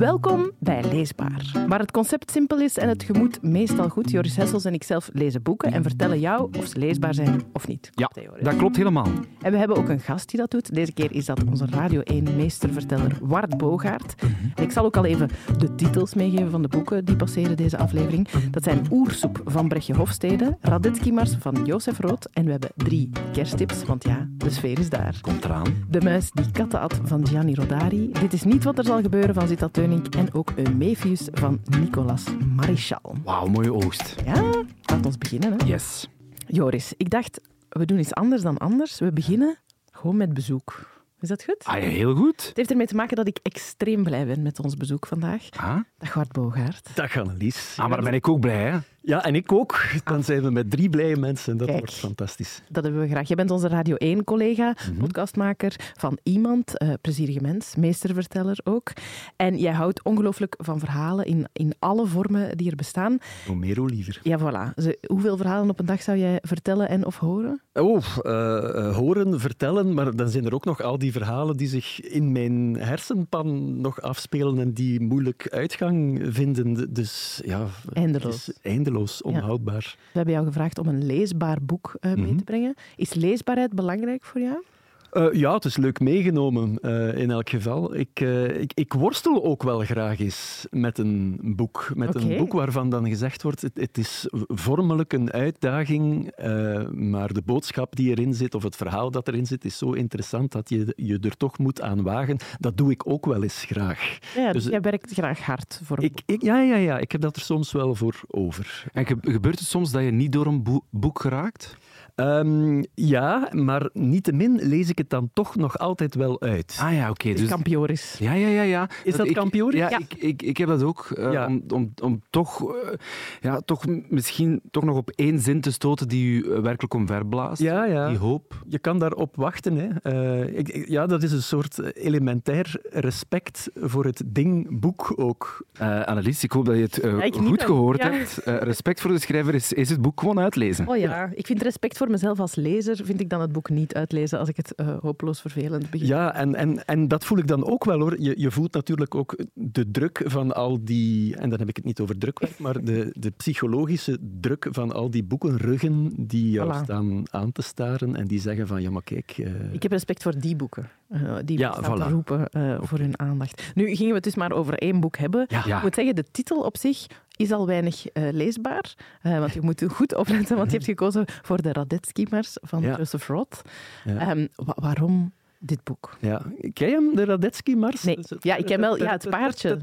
Welkom bij Leesbaar, waar het concept simpel is en het gemoed meestal goed. Joris Hessels en ikzelf lezen boeken en vertellen jou of ze leesbaar zijn of niet. Ja, dat klopt helemaal. En we hebben ook een gast die dat doet. Deze keer is dat onze Radio 1-meesterverteller Wart Bogaert. En ik zal ook al even de titels meegeven van de boeken die passeren deze aflevering. Dat zijn Oersoep van Brechtje Hofstede, Radetzky Mars van Jozef Rood en we hebben drie kersttips, want ja, de sfeer is daar. Komt eraan. De muis die katten at van Gianni Rodari. Dit is niet wat er zal gebeuren van Zita En ook Eumephius van Nicolas Marichal. Wauw, mooie oogst. Ja, laat ons beginnen. Hè. Yes. Joris, ik dacht, we doen iets anders dan anders. We beginnen gewoon met bezoek. Is dat goed? Ah, ja, heel goed. Het heeft ermee te maken dat ik extreem blij ben met ons bezoek vandaag. Ah, Dag Bart Bogaert. Dag Annelies. ah maar dan ben ik ook blij, hè? Ja, en ik ook. Dan zijn we met drie blije mensen. Dat Kijk. wordt fantastisch. Dat hebben we graag. Jij bent onze Radio 1-collega, podcastmaker van Iemand, eh plezierige mens, meesterverteller ook. En jij houdt ongelooflijk van verhalen in, in alle vormen die er bestaan. Hoe meer, hoe liever. Ja, voilà. Hoeveel verhalen op een dag zou jij vertellen en of horen? Oh, eh, eh, horen, vertellen, maar dan zijn er ook nog al die verhalen die zich in mijn hersenpan nog afspelen en die moeilijk uitgang vinden. Dus ja, Eindeloos. Is eindeloos, onhoudbaar. We hebben jou gevraagd om een leesbaar boek eh, mee te brengen. Is leesbaarheid belangrijk voor jou? Eh, ja, het is leuk meegenomen eh, in elk geval. Ik, eh, ik, ik worstel ook wel graag eens met een boek. Met een boek waarvan dan gezegd wordt, het, het is vormelijk een uitdaging, eh, maar de boodschap die erin zit, of het verhaal dat erin zit, is zo interessant dat je je er toch moet aan wagen. Dat doe ik ook wel eens graag. Ja, Dus, jij werkt graag hard voor een Ik, ik, ja, ja, ja, ik heb dat er soms wel voor over. En ge- gebeurt het soms dat je niet door een boe- boek geraakt? Ehm, ja, maar niettemin lees ik het dan toch nog altijd wel uit. Ah ja, oké. boek. dus... Kampioris. Ja, ja, ja, ja. Is dat ik, kampioen? Ja, Ja. Ik, ik, ik heb dat ook. eh, Ja. om, om, om toch, eh, ja, toch misschien toch nog op één zin te stoten die u eh, werkelijk omverblaast. Ja, ja. Die hoop. Je kan daarop wachten. Hè. Eh, ik, ik- ja, dat is een soort elementair respect voor het ding boek ook. Eh Annelies, ik hoop dat je het goed gehoord Ja. hebt. Respect voor de schrijver is, is het boek gewoon uitlezen. Oh ja, ik vind respect voor mezelf als lezer, vind ik dan het boek niet uitlezen als ik het eh, hopeloos vervelend begin. Ja, en, en, en dat voel ik dan ook wel hoor. Je, je voelt natuurlijk ook de druk van al die, en dan heb ik het niet over drukwerk, maar de, de psychologische druk van al die boekenruggen die jou Voilà. staan aan te staren en die zeggen van ja, maar kijk. eh, Ik heb respect voor die boeken, eh, die Ja, voilà. roepen voor hun aandacht. Nu gingen we het dus maar over één boek hebben. Ja. Ik moet zeggen, de titel op zich is al weinig eh, leesbaar, eh, want je moet goed opletten, want je hebt gekozen voor de Radetzky-mars van Ja. Joseph Roth. Ja. Ehm, wa- waarom dit boek? Ja, ken je hem, de Radetzky-mars? Nee. Ja, ik ken wel- ja, het paardje.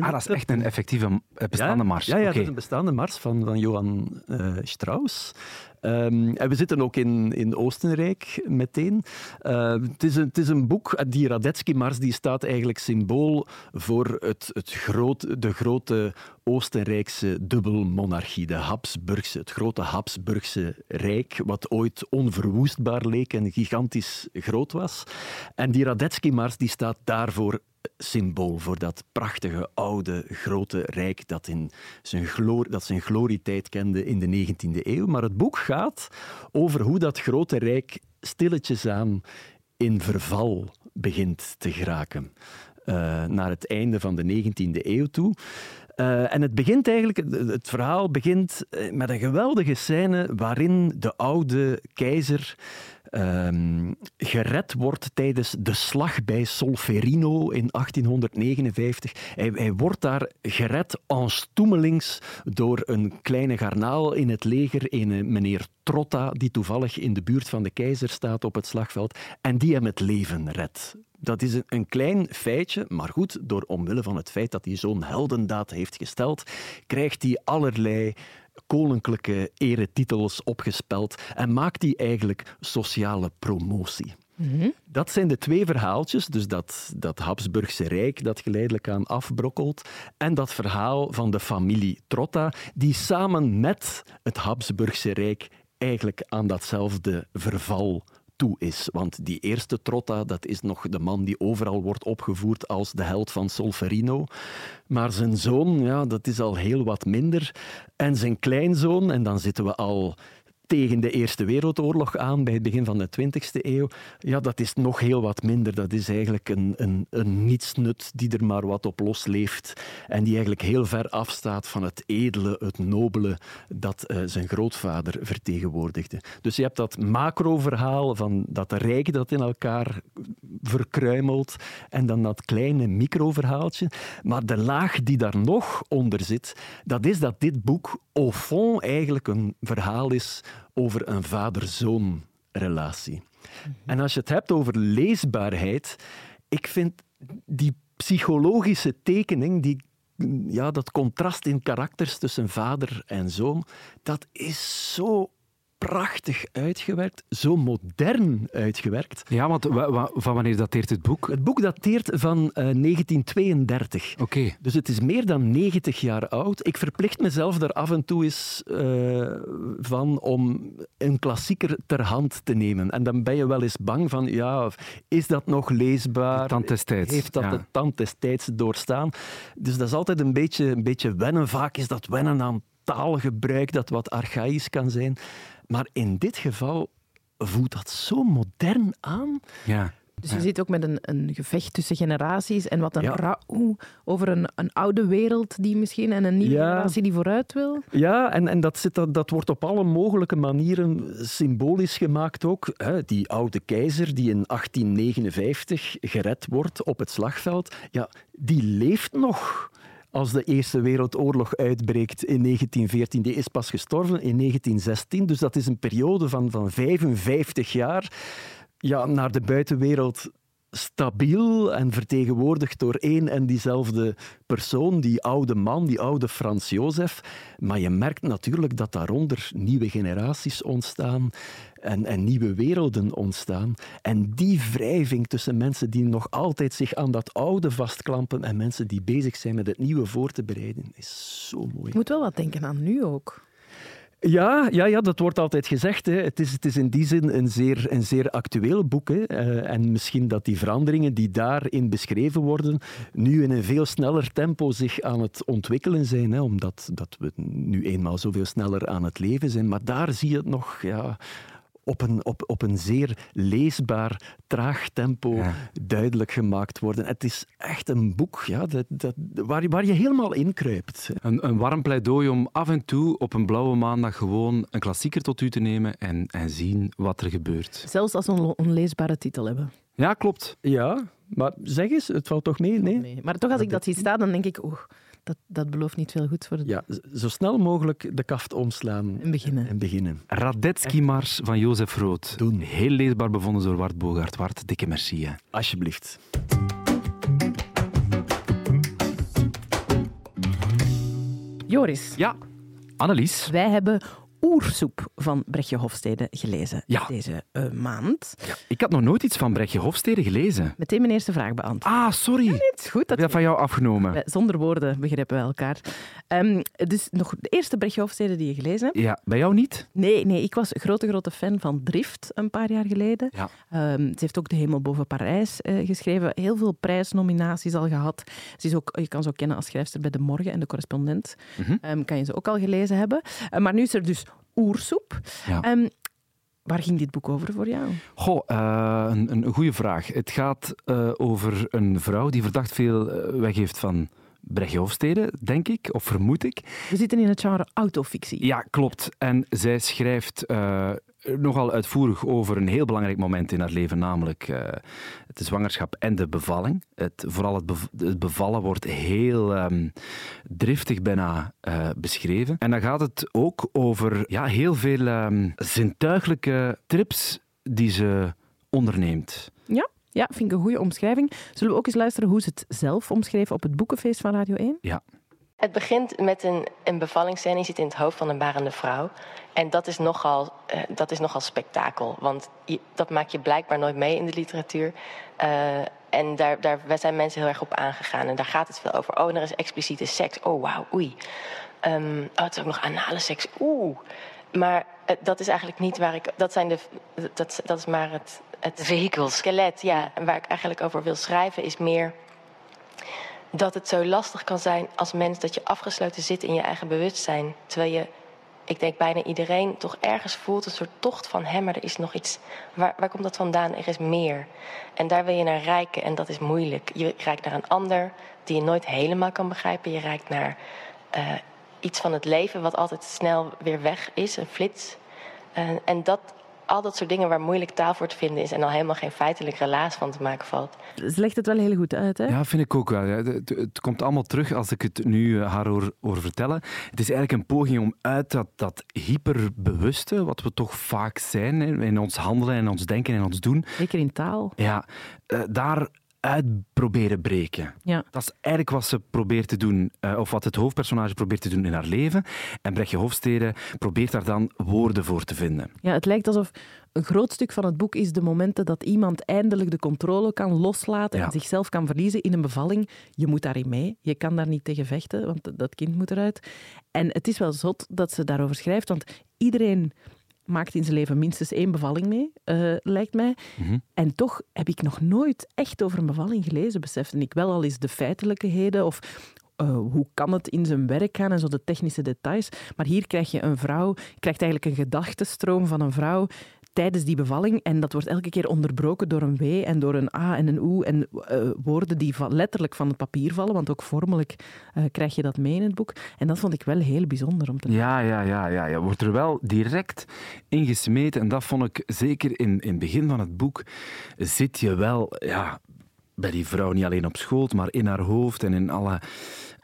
Ah, dat is echt een effectieve eh, bestaande ja? mars. Ja, ja Oké. dat is een bestaande mars van, van Johan eh, Strauss. Ehm, en we zitten ook in, in Oostenrijk meteen. Eh, het, is een, het is een boek, eh, die Radetzky-mars die staat eigenlijk symbool voor het, het groot, de grote Oostenrijkse dubbelmonarchie, de Habsburgse, het grote Habsburgse Rijk, wat ooit onverwoestbaar leek en gigantisch groot was. En die Radetzky-mars die staat daarvoor symbool voor dat prachtige, oude, grote rijk dat, in zijn, glor dat zijn glorietijd kende in de 19e eeuw. Maar het boek gaat over hoe dat grote rijk stilletjes aan in verval begint te geraken. eh, naar het einde van de 19e eeuw toe. Eh, en het begint eigenlijk, het- het verhaal begint eh, met een geweldige scène waarin de oude keizer ehm, gered wordt tijdens de slag bij Solferino in 1859. Hij, hij wordt daar gered en stoemelings door een kleine garnaal in het leger, een meneer Trotta, die toevallig in de buurt van de keizer staat op het slagveld, en die hem het leven redt. Dat is een klein feitje, maar goed, door omwille van het feit dat hij zo'n heldendaad heeft gesteld, krijgt hij allerlei koninklijke eretitels opgespeld en maakt hij eigenlijk sociale promotie. Dat zijn de twee verhaaltjes, dus dat, dat Habsburgse Rijk dat geleidelijk aan afbrokkelt en dat verhaal van de familie Trotta, die samen met het Habsburgse Rijk eigenlijk aan datzelfde verval toe is. Want die eerste Trotta, dat is nog de man die overal wordt opgevoerd als de held van Solferino. Maar zijn zoon, ja, dat is al heel wat minder. En zijn kleinzoon, en dan zitten we al tegen de Eerste Wereldoorlog aan, bij het begin van de 20e eeuw, ja, dat is nog heel wat minder. Dat is eigenlijk een, een, een nietsnut die er maar wat op losleeft en die eigenlijk heel ver afstaat van het edele, het nobele dat uh, zijn grootvader vertegenwoordigde. Dus je hebt dat macro-verhaal van dat rijk dat in elkaar verkruimelt en dan dat kleine micro-verhaaltje. Maar de laag die daar nog onder zit, dat is dat dit boek au fond eigenlijk een verhaal is over een vader-zoon relatie. En als je het hebt over leesbaarheid, ik vind die psychologische tekening, die, ja, dat contrast in karakters tussen vader en zoon, dat is zo prachtig uitgewerkt, zo modern uitgewerkt. Ja, want van wanneer dateert het boek? Het boek dateert van uh, 1932. Oké. Dus het is meer dan 90 jaar oud. Ik verplicht mezelf er af en toe eens uh, van om een klassieker ter hand te nemen. En dan ben je wel eens bang van, ja, is dat nog leesbaar? De tand destijds. Heeft dat de tand destijds doorstaan? Dus dat is altijd een beetje, een beetje wennen. Vaak is dat wennen aan taalgebruik dat wat archaïs kan zijn. Maar in dit geval voelt dat zo modern aan. Ja. Dus je zit ook met een, een gevecht tussen generaties en wat een ja. over een, een oude wereld die misschien en een nieuwe generatie die vooruit wil. Ja, en, en dat, zit, dat, dat wordt op alle mogelijke manieren symbolisch gemaakt ook. Hè. Die oude keizer die in 1859 gered wordt op het slagveld, ja, die leeft nog als de Eerste Wereldoorlog uitbreekt in 1914. Die is pas gestorven in 1916, dus dat is een periode van, van 55 jaar ja, naar de buitenwereld stabiel en vertegenwoordigd door één en diezelfde persoon, die oude man, die oude Frans Jozef. Maar je merkt natuurlijk dat daaronder nieuwe generaties ontstaan en, en nieuwe werelden ontstaan. En die wrijving tussen mensen die nog altijd zich aan dat oude vastklampen en mensen die bezig zijn met het nieuwe voor te bereiden, is zo mooi. Je moet wel wat denken aan nu ook. Ja, ja, ja, dat wordt altijd gezegd. Hè. Het, is, het is in die zin een zeer, een zeer actueel boek. Hè. Uh, en misschien dat die veranderingen die daarin beschreven worden, nu in een veel sneller tempo zich aan het ontwikkelen zijn. Hè, omdat dat we nu eenmaal zoveel sneller aan het leven zijn. Maar daar zie je het nog ja, op een, op, op een zeer leesbaar, traag tempo duidelijk gemaakt worden. Het is echt een boek ja, dat, dat, waar, waar je helemaal inkruipt. Een, een warm pleidooi om af en toe op een blauwe maandag gewoon een klassieker tot u te nemen en, en zien wat er gebeurt. Zelfs als we een onleesbare titel hebben. Ja, klopt. Ja, maar zeg eens, het valt toch mee? Nee? nee. Maar toch, als ik dat zie staan, dan denk ik... Oh, dat, dat belooft niet veel goed voor het... Ja, zo snel mogelijk de kaft omslaan. En beginnen. En beginnen. Radetzky Mars van Jozef Rood. Doen. Heel leesbaar bevonden door Wart Bogaert. Wart, dikke merci. Hè. Alsjeblieft. Joris. Ja, Annelies. Wij hebben Oersoep van Brechtje Hofstede gelezen deze uh, maand. Ja. Ik had nog nooit iets van Brechtje Hofstede gelezen. Meteen mijn eerste vraag beantwoord. Ah, sorry. Ja, nee, is goed. Dat heb van jou afgenomen. Zonder woorden begrijpen we elkaar. Um, dus nog de eerste Brechtje Hofstede die je gelezen hebt. Ja, bij jou niet? Nee, nee, ik was grote, grote fan van Drift een paar jaar geleden. Ja. Um, ze heeft ook De Hemel boven Parijs uh, geschreven. Heel veel prijsnominaties al gehad. Ze is ook, je kan ze ook kennen als schrijfster bij De Morgen en De Correspondent. Mm -hmm. um, kan je ze ook al gelezen hebben. Uh, maar nu is er dus oersoep. Ja. Um, waar ging dit boek over voor jou? Goh, uh, een, een goede vraag. Het gaat uh, over een vrouw die verdacht veel uh, weggeeft van Brechtje Hofstede, denk ik, of vermoed ik. We zitten in het genre autofictie. Ja, klopt. En zij schrijft nogal uitvoerig over een heel belangrijk moment in haar leven, namelijk uh, de zwangerschap en de bevalling. Het, vooral het, bev het bevallen wordt heel um, driftig bijna uh, beschreven. En dan gaat het ook over ja, heel veel um, zintuiglijke trips die ze onderneemt. Ja. Ja, vind ik een goede omschrijving. Zullen we ook eens luisteren hoe ze het zelf omschreef op het boekenfeest van Radio 1? Ja. Het begint met een, een bevallingsscène. Je zit in het hoofd van een barende vrouw. En dat is nogal, uh, dat is nogal spektakel. Want je, dat maak je blijkbaar nooit mee in de literatuur. Uh, en daar, daar zijn mensen heel erg op aangegaan. En daar gaat het veel over. Oh, er is expliciete seks. Oh, wauw, oei. Um, oh, het is ook nog anale seks. Oeh. Maar uh, dat is eigenlijk niet waar ik... Dat, zijn de, dat, dat is maar het... Het vehikel. Skelet, ja. Waar ik eigenlijk over wil schrijven is meer dat het zo lastig kan zijn als mens dat je afgesloten zit in je eigen bewustzijn. Terwijl je ik denk bijna iedereen toch ergens voelt een soort tocht van hem, maar er is nog iets. Waar, waar komt dat vandaan? Er is meer. En daar wil je naar reiken en dat is moeilijk. Je reikt naar een ander die je nooit helemaal kan begrijpen. Je reikt naar uh, iets van het leven wat altijd snel weer weg is, een flits. Uh, en dat, al dat soort dingen waar moeilijk taal voor te vinden is en al helemaal geen feitelijk relaas van te maken valt. Ze legt het wel heel goed uit, hè? Ja, vind ik ook wel. Het, het, komt allemaal terug als ik het nu eh, haar hoor, hoor, vertellen. Het is eigenlijk een poging om uit dat, dat hyperbewuste, wat we toch vaak zijn in ons handelen en ons denken en ons doen. Zeker in taal. Ja, uh, daar uit proberen breken. Ja. Dat is eigenlijk wat ze probeert te doen, uh, of wat het hoofdpersonage probeert te doen in haar leven. En Brechtje Hofstede probeert daar dan woorden voor te vinden. Ja, het lijkt alsof een groot stuk van het boek is de momenten dat iemand eindelijk de controle kan loslaten en zichzelf kan verliezen in een bevalling. Je moet daarin mee. Je kan daar niet tegen vechten, want dat kind moet eruit. En het is wel zot dat ze daarover schrijft, want iedereen maakt in zijn leven minstens één bevalling mee, uh, lijkt mij. Mhm. En toch heb ik nog nooit echt over een bevalling gelezen, besefte ik wel al eens de feitelijkheden of uh, hoe kan het in zijn werk gaan en zo de technische details. Maar hier krijg je een vrouw, je krijgt eigenlijk een gedachtenstroom van een vrouw tijdens die bevalling. En dat wordt elke keer onderbroken door een W en door een A en een O. En uh, woorden die van, letterlijk van het papier vallen, want ook vormelijk uh, krijg je dat mee in het boek. En dat vond ik wel heel bijzonder om te Ja, ja, ja, ja. Je wordt er wel direct in gesmeten. En dat vond ik zeker in, in het begin van het boek. Zit je wel ja, bij die vrouw niet alleen op schoot, maar in haar hoofd en in alle,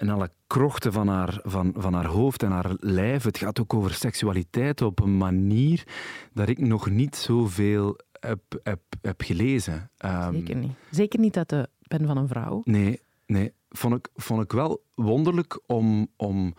in alle krochten van haar, van, van haar hoofd en haar lijf. Het gaat ook over seksualiteit op een manier dat ik nog niet zoveel heb, heb, heb gelezen. Um, Zeker niet. Zeker niet uit de pen van een vrouw. Nee, nee. Vond ik, vond ik wel wonderlijk om, om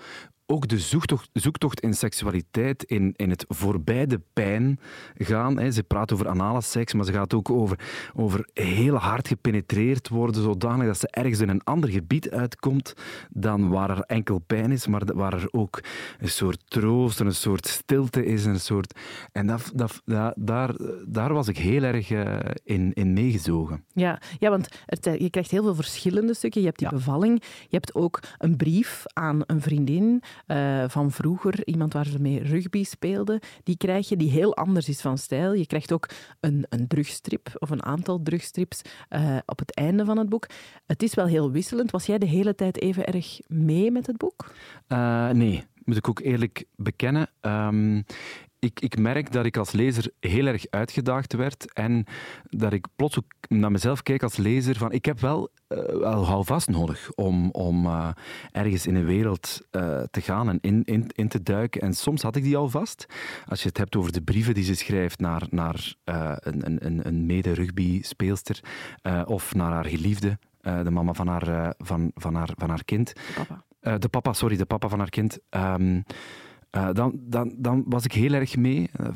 ook de zoektocht, zoektocht in seksualiteit, in, in het voorbij de pijn gaan. Hè. Ze praat over anale seks, maar ze gaat ook over, over heel hard gepenetreerd worden, zodanig dat ze ergens in een ander gebied uitkomt dan waar er enkel pijn is, maar waar er ook een soort troost en een soort stilte is. Een soort... En dat, dat, dat, daar, daar was ik heel erg uh, in, in meegezogen. Ja, ja want het, je krijgt heel veel verschillende stukken. Je hebt die ja. bevalling, je hebt ook een brief aan een vriendin. Uh, van vroeger, iemand waar ze mee rugby speelden, die krijg je, die heel anders is van stijl. Je krijgt ook een, een drugstrip, of een aantal drugstrips, uh, op het einde van het boek. Het is wel heel wisselend. Was jij de hele tijd even erg mee met het boek? Uh, nee, moet ik ook eerlijk bekennen. Um, ik, ik merk dat ik als lezer heel erg uitgedaagd werd en dat ik plots ook naar mezelf kijk als lezer van ik heb wel, uh, wel houvast nodig om, om uh, ergens in een wereld uh, te gaan en in, in, in te duiken. En soms had ik die al vast. Als je het hebt over de brieven die ze schrijft naar, naar een, een, een mede-rugby-speelster of naar haar geliefde, de mama van haar, van, van haar, van haar kind. De papa. de papa, sorry, de papa van haar kind. Um, uh, dan, dan, dan was ik heel erg mee. Uh,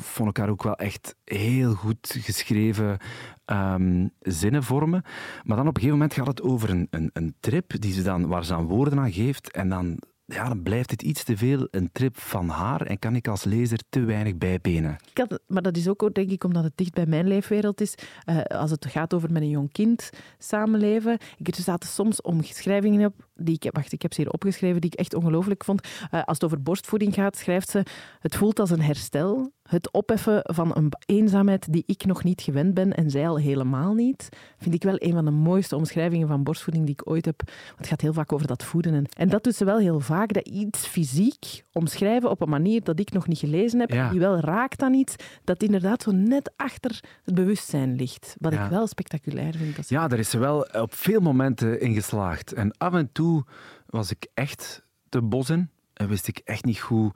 vond ik haar ook wel echt heel goed geschreven um, zinnen vormen. Maar dan op een gegeven moment gaat het over een, een, een trip die ze dan, waar ze aan woorden aan geeft. En dan, ja, dan blijft het iets te veel een trip van haar en kan ik als lezer te weinig bijbenen. Ik had, maar dat is ook, denk ik, omdat het dicht bij mijn leefwereld is. Uh, als het gaat over met een jong kind samenleven. Ik, er zaten soms omschrijvingen op die ik, wacht, ik heb ze hier opgeschreven, die ik echt ongelooflijk vond. Uh, als het over borstvoeding gaat, schrijft ze: Het voelt als een herstel. Het opheffen van een eenzaamheid die ik nog niet gewend ben en zij al helemaal niet, vind ik wel een van de mooiste omschrijvingen van borstvoeding die ik ooit heb. Want het gaat heel vaak over dat voeden. En, en dat doet ze wel heel vaak, dat iets fysiek omschrijven op een manier dat ik nog niet gelezen heb, ja. die wel raakt aan iets dat inderdaad zo net achter het bewustzijn ligt. Wat Ja. ik wel spectaculair vind. Dat Ja, daar is ze wel op veel momenten in geslaagd. En af en toe was ik echt te bos in en wist ik echt niet goed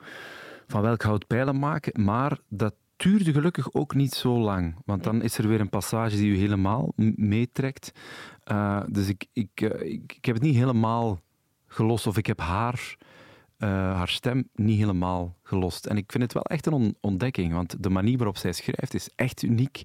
van welk hout pijlen maken. Maar dat duurde gelukkig ook niet zo lang. Want dan is er weer een passage die u helemaal meetrekt. Uh, dus ik, ik, uh, ik, ik heb het niet helemaal gelost. Of ik heb haar, uh, haar stem niet helemaal gelost. En ik vind het wel echt een on- ontdekking. Want de manier waarop zij schrijft is echt uniek.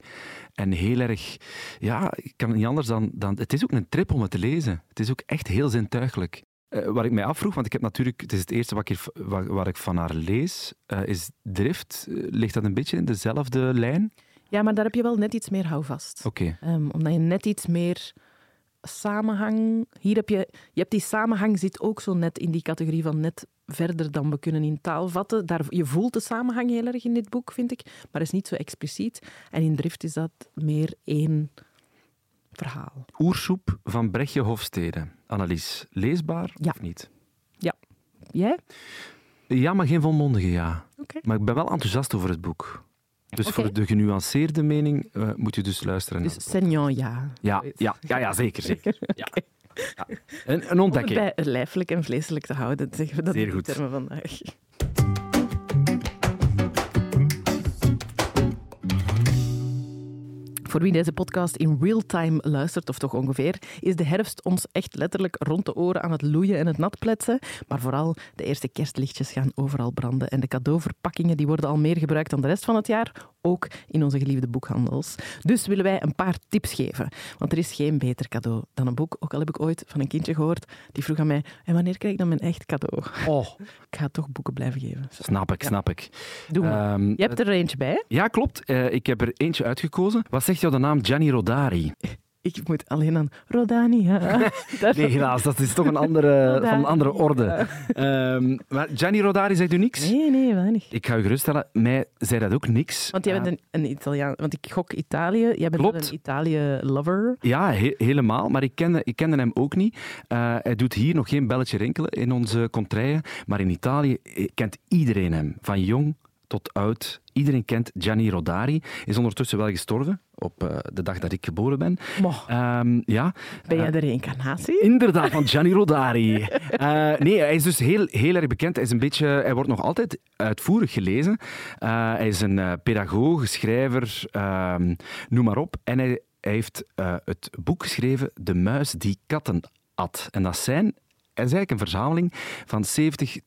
En heel erg... Ja, ik kan het niet anders dan, dan... Het is ook een trip om het te lezen. Het is ook echt heel zintuigelijk. Uh, waar ik mij afvroeg, want ik heb natuurlijk, het is het eerste wat ik, hier, wat ik van haar lees, uh, is Drift. Uh, ligt dat een beetje in dezelfde lijn? Ja, maar daar heb je wel net iets meer houvast. Oké. Um, omdat je net iets meer samenhang. Hier heb je, je hebt die samenhang zit ook zo net in die categorie van net verder dan we kunnen in taal vatten. Daar, je voelt de samenhang heel erg in dit boek, vind ik, maar is niet zo expliciet. En in Drift is dat meer één verhaal. Oersoep van Brechtje Hofstede. Annelies, leesbaar Ja. of niet? Ja. Jij? Ja, maar geen volmondige ja. Maar ik ben wel enthousiast over het boek. Dus voor de genuanceerde mening eh, moet je dus luisteren. Dus Senyon, ja. ja, ja, ja, ja, zeker. zeker. Ja. Oké. Ja. Een, een Om het ontdekking. bij lijfelijk en vleeselijk te houden, zeggen we dat Zeer in die termen vandaag. Voor wie deze podcast in real-time luistert, of toch ongeveer, is de herfst ons echt letterlijk rond de oren aan het loeien en het nat pletsen. Maar vooral de eerste kerstlichtjes gaan overal branden. En de cadeauverpakkingen die worden al meer gebruikt dan de rest van het jaar, ook in onze geliefde boekhandels. Dus willen wij een paar tips geven. Want er is geen beter cadeau dan een boek. Ook al heb ik ooit van een kindje gehoord, die vroeg aan mij, en wanneer krijg ik dan mijn echt cadeau? Oh, Ik ga toch boeken blijven geven. snap ik, Ja. snap ik. Doe maar. Ehm, Je hebt er eentje bij. Ja, klopt. Eh, ik heb er eentje uitgekozen. Wat zegt jou de naam Gianni Rodari? Ik moet alleen aan Rodania. Nee, helaas, dat is toch een andere, van een andere orde. Ehm, maar Gianni Rodari zegt u niks? Nee, nee, weinig. Ik ga u geruststellen, mij zei dat ook niks. Want jij bent een, een Italiaan, want ik gok Italië. Jij bent Klopt. een Italië-lover. Ja, he- helemaal. Maar ik kende, ik kende hem ook niet. Eh, hij doet hier nog geen belletje rinkelen in onze contraien. Maar in Italië eh, kent iedereen hem. Van jong tot oud. Iedereen kent Gianni Rodari. Is ondertussen wel gestorven. Op eh, de dag dat ik geboren ben. Ehm, ja. ben jij Eh, de reïncarnatie? Inderdaad, van Gianni Rodari. Eh, nee, hij is dus heel, heel erg bekend. Hij, is een beetje, hij wordt nog altijd uitvoerig gelezen. Hij is een pedagoog, schrijver, ehm, noem maar op. En hij, hij heeft het boek geschreven De muis die katten at. En dat zijn, hij is eigenlijk een verzameling van 70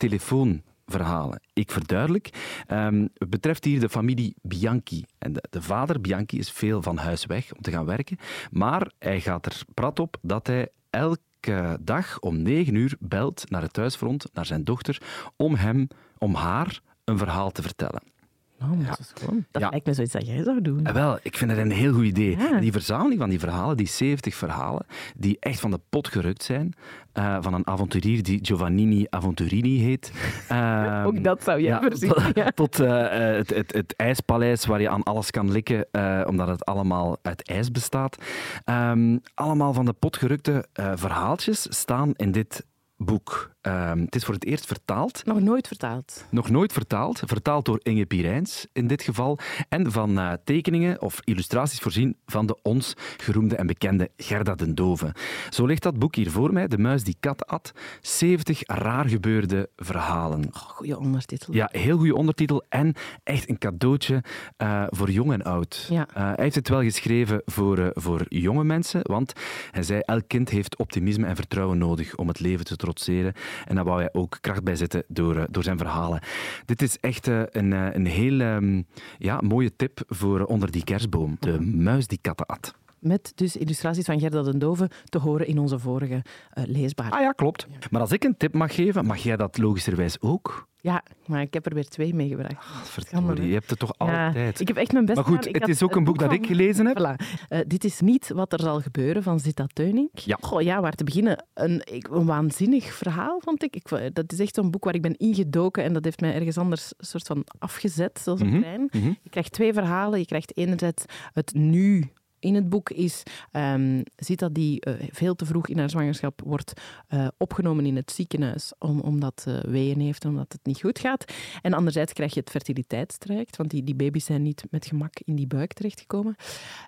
telefoonverhalen. Ik verduidelijk. Ehm, het betreft hier de familie Bianchi. En de, de vader, Bianchi, is veel van huis weg om te gaan werken. Maar hij gaat er prat op dat hij elke dag om negen uur belt naar het thuisfront, naar zijn dochter, om hem, om haar, een verhaal te vertellen. Oh, dat is gewoon. Dat Ja. lijkt me zoiets dat jij zou doen. En wel, ik vind dat een heel goed idee. Ja. Die verzameling van die verhalen, die 70 verhalen, die echt van de pot gerukt zijn, eh, van een avonturier die Giovannini Aventurini heet. Ook dat zou jij ja, voorzien. Tot, Ja. tot, eh, eh, het, het, het ijspaleis waar je aan alles kan likken, eh, omdat het allemaal uit ijs bestaat. Ehm, allemaal van de pot gerukte eh, verhaaltjes staan in dit boek. Ehm, het is voor het eerst vertaald. Nog nooit vertaald. Nog nooit vertaald. Vertaald door Inge Pirijns in dit geval. En van eh, tekeningen of illustraties voorzien van de ons geroemde en bekende Gerda den Dove. Zo ligt dat boek hier voor mij, De muis die kat at. 70 raar gebeurde verhalen. Oh, goede ondertitel. Ja, heel goede ondertitel en echt een cadeautje eh, voor jong en oud. Ja. Eh, hij heeft het wel geschreven voor, voor jonge mensen, want hij zei elk kind heeft optimisme en vertrouwen nodig om het leven te trotseren. En daar wou hij ook kracht bij zetten door, eh, door zijn verhalen. Dit is echt eh, een, eh, een heel ehm, ja, mooie tip voor onder die kerstboom. De muis die katten at. Met dus illustraties van Gerda den Dove te horen in onze vorige eh, leesbaar. Ah ja, klopt. Maar als ik een tip mag geven, mag jij dat logischerwijs ook? Ja, maar ik heb er weer twee meegebracht. Verdorie, je hebt het toch Ja, altijd. ik heb echt mijn best Maar goed, gedaan. Het is ook een boek dat van- ik gelezen heb. Voilà. Eh, dit is niet wat er zal gebeuren van Zita Teuning. Ja. Goh, ja, waar te beginnen. Een, ik, een waanzinnig verhaal, vond ik. ik. vo- Dat is echt zo'n boek waar ik ben ingedoken en dat heeft mij ergens anders een soort van afgezet, zoals een trein. mhm. Je krijgt twee verhalen. Je krijgt enerzijds het nu in het boek is ehm Zita die eh, veel te vroeg in haar zwangerschap wordt eh, opgenomen in het ziekenhuis om, omdat ze weeën heeft omdat het niet goed gaat. En anderzijds krijg je het fertiliteitstraject, want die, die baby's zijn niet met gemak in die buik terechtgekomen.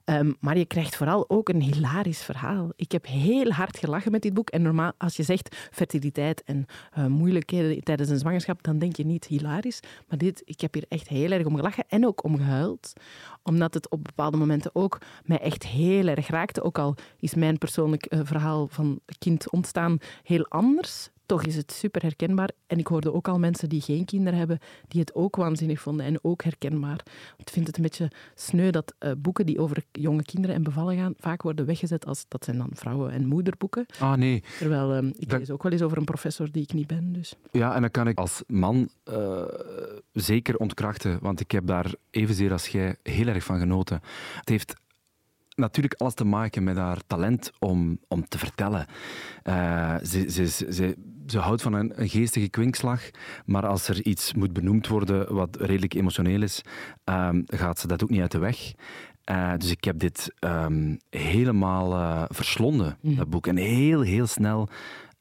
Ehm, maar je krijgt vooral ook een hilarisch verhaal. Ik heb heel hard gelachen met dit boek. En normaal, als je zegt fertiliteit en eh, moeilijkheden tijdens een zwangerschap, dan denk je niet hilarisch. Maar dit, ik heb hier echt heel erg om gelachen en ook om gehuild. Omdat het op bepaalde momenten ook mij echt heel erg raakte. Ook al is mijn persoonlijk eh, verhaal van kind ontstaan heel anders. Toch is het super herkenbaar. En ik hoorde ook al mensen die geen kinderen hebben, die het ook waanzinnig vonden en ook herkenbaar. Ik vind het een beetje sneu dat eh, boeken die over jonge kinderen en bevallen gaan, vaak worden weggezet als dat zijn dan vrouwen- en moederboeken. Ah nee, Terwijl eh, ik Dat- lees ook wel eens over een professor die ik niet ben. Dus. Ja, en dat kan ik als man eh, zeker ontkrachten, want ik heb daar evenzeer als jij heel erg van genoten. Het heeft natuurlijk alles te maken met haar talent om, om te vertellen. Uh, ze, ze, ze, ze, houdt van een, een, geestige kwinkslag, maar als er iets moet benoemd worden wat redelijk emotioneel is, um, gaat ze dat ook niet uit de weg. Uh, dus ik heb dit um, helemaal uh, verslonden, mm. dat boek. En heel, heel snel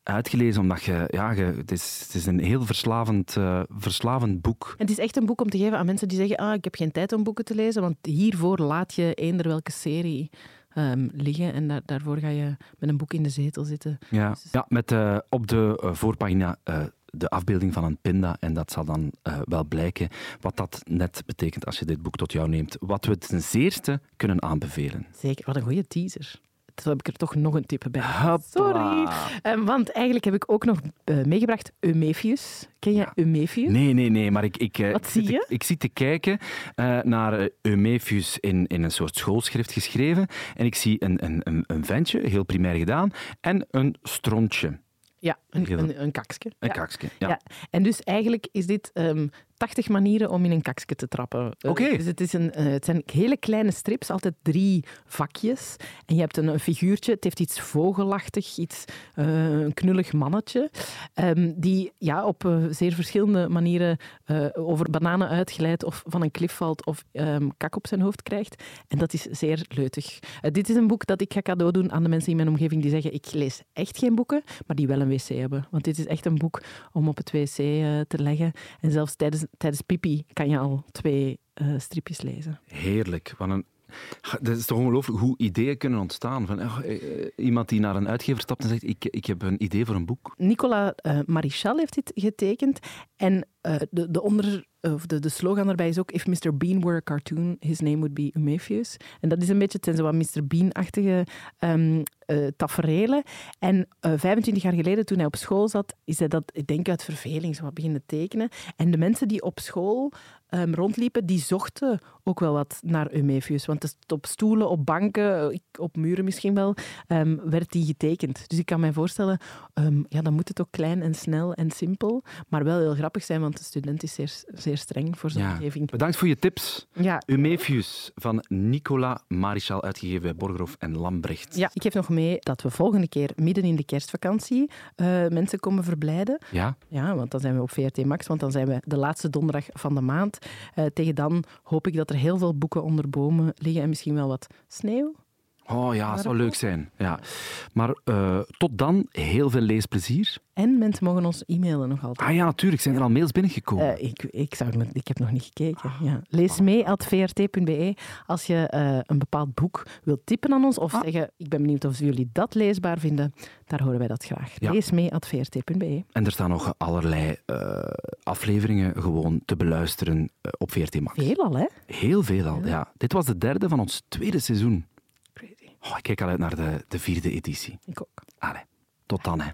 uitgelezen, omdat je, ja, je, het, is, het is een heel verslavend, uh, verslavend boek. Het is echt een boek om te geven aan mensen die zeggen, ah, ik heb geen tijd om boeken te lezen, want hiervoor laat je eender welke serie um, liggen en daar, daarvoor ga je met een boek in de zetel zitten. Ja, dus... ja met uh, op de uh, voorpagina de afbeelding van een pinda. En dat zal dan wel blijken wat dat net betekent als je dit boek tot jou neemt. Wat we ten zeerste kunnen aanbevelen. Zeker, wat een goede teaser. Zo heb ik er toch nog een tip bij. Sorry. Um, want eigenlijk heb ik ook nog uh, meegebracht Eumephius. Ken je ja. Eumephius? Nee, nee, nee. Maar ik, ik, uh, Wat zie je? Ik, te kijken uh, naar Eumephius in, in een soort schoolschrift geschreven. En ik zie een, een, een, een ventje, heel primair gedaan, en een strontje. Ja, een, een, een kaksje. Een ja. kaksje, ja. ja. En dus eigenlijk is dit um, 80 manieren om in een kaksje te trappen. Oké. Okay. Dus het, is een, uh, het zijn hele kleine strips, altijd drie vakjes. En je hebt een, een figuurtje, het heeft iets vogelachtig, iets, uh, een knullig mannetje, um, die ja, op uh, zeer verschillende manieren over bananen uitglijdt of van een klif valt of um, kak op zijn hoofd krijgt. En dat is zeer leutig. dit is een boek dat ik ga cadeau doen aan de mensen in mijn omgeving die zeggen ik lees echt geen boeken, maar die wel een wc hebben. Want dit is echt een boek om op het wc te leggen. En zelfs tijdens tijdens pipi kan je al twee uh, stripjes lezen. Heerlijk. Wat een dat is toch ongelooflijk hoe ideeën kunnen ontstaan. Van, oh, iemand die naar een uitgever stapt en zegt: Ik, ik heb een idee voor een boek. Nicolas uh, Marichal heeft dit getekend. En de, de, onder, of de, de slogan daarbij is ook: If Mr. Bean were a cartoon, his name would be Eumephius. En dat is een beetje, ten wat Mr. Bean-achtige um, uh, taferelen. En uh, 25 jaar geleden, toen hij op school zat, is hij dat, ik denk uit verveling, zo wat beginnen tekenen. En de mensen die op school um, rondliepen, die zochten ook wel wat naar Eumephius. Want op stoelen, op banken, op muren misschien wel, um, werd die getekend. Dus ik kan mij voorstellen, um, ja, dan moet het ook klein en snel en simpel, maar wel heel grappig zijn, want de student is zeer, zeer streng voor zijn ja. omgeving. Bedankt voor je tips. Ja. Eumephius van Nicola Marichal, uitgegeven bij Borgerhof en Lambrecht. Ja, ik geef nog mee dat we volgende keer midden in de kerstvakantie uh, mensen komen verblijden. Ja. Ja, want dan zijn we op VRT Max, want dan zijn we de laatste donderdag van de maand. Uh, tegen dan hoop ik dat er heel veel boeken onder bomen liggen en misschien wel wat sneeuw. Oh ja, dat zou leuk zijn. Ja. Maar uh, tot dan, heel veel leesplezier. En mensen mogen ons e-mailen nog altijd. Ah ja, natuurlijk. Zijn er al mails binnengekomen? Uh, ik, ik, zou, ik heb nog niet gekeken. Ja. Lees mee at vrt.be als je uh, een bepaald boek wilt tippen aan ons of ah. zeggen, ik ben benieuwd of jullie dat leesbaar vinden. Daar horen wij dat graag. Ja. Lees mee at vrt.be. En er staan nog allerlei afleveringen gewoon te beluisteren op VRT Max. Veel al, hè? Heel veel al, ja. Dit was de derde van ons tweede seizoen. Oh, ik kijk al uit naar de, de vierde editie. Ik ook. Allee, tot dan, hè.